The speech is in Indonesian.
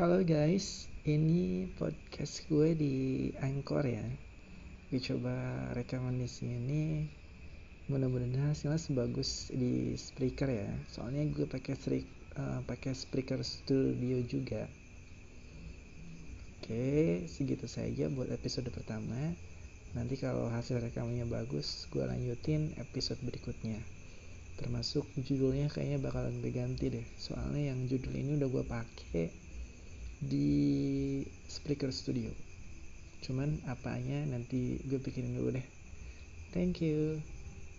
Halo guys, ini podcast gue di Anchor ya. Gue coba rekaman di sini. Mudah-mudahan hasilnya sebagus di Spreaker ya. Soalnya gue pakai uh, pakai Spreaker Studio juga. Oke, segitu saja buat episode pertama. Nanti kalau hasil rekamannya bagus, gue lanjutin episode berikutnya. Termasuk judulnya kayaknya bakalan gue ganti deh. Soalnya yang judul ini udah gue pakai di Spreaker Studio. Cuman apanya nanti gue pikirin dulu deh. Thank you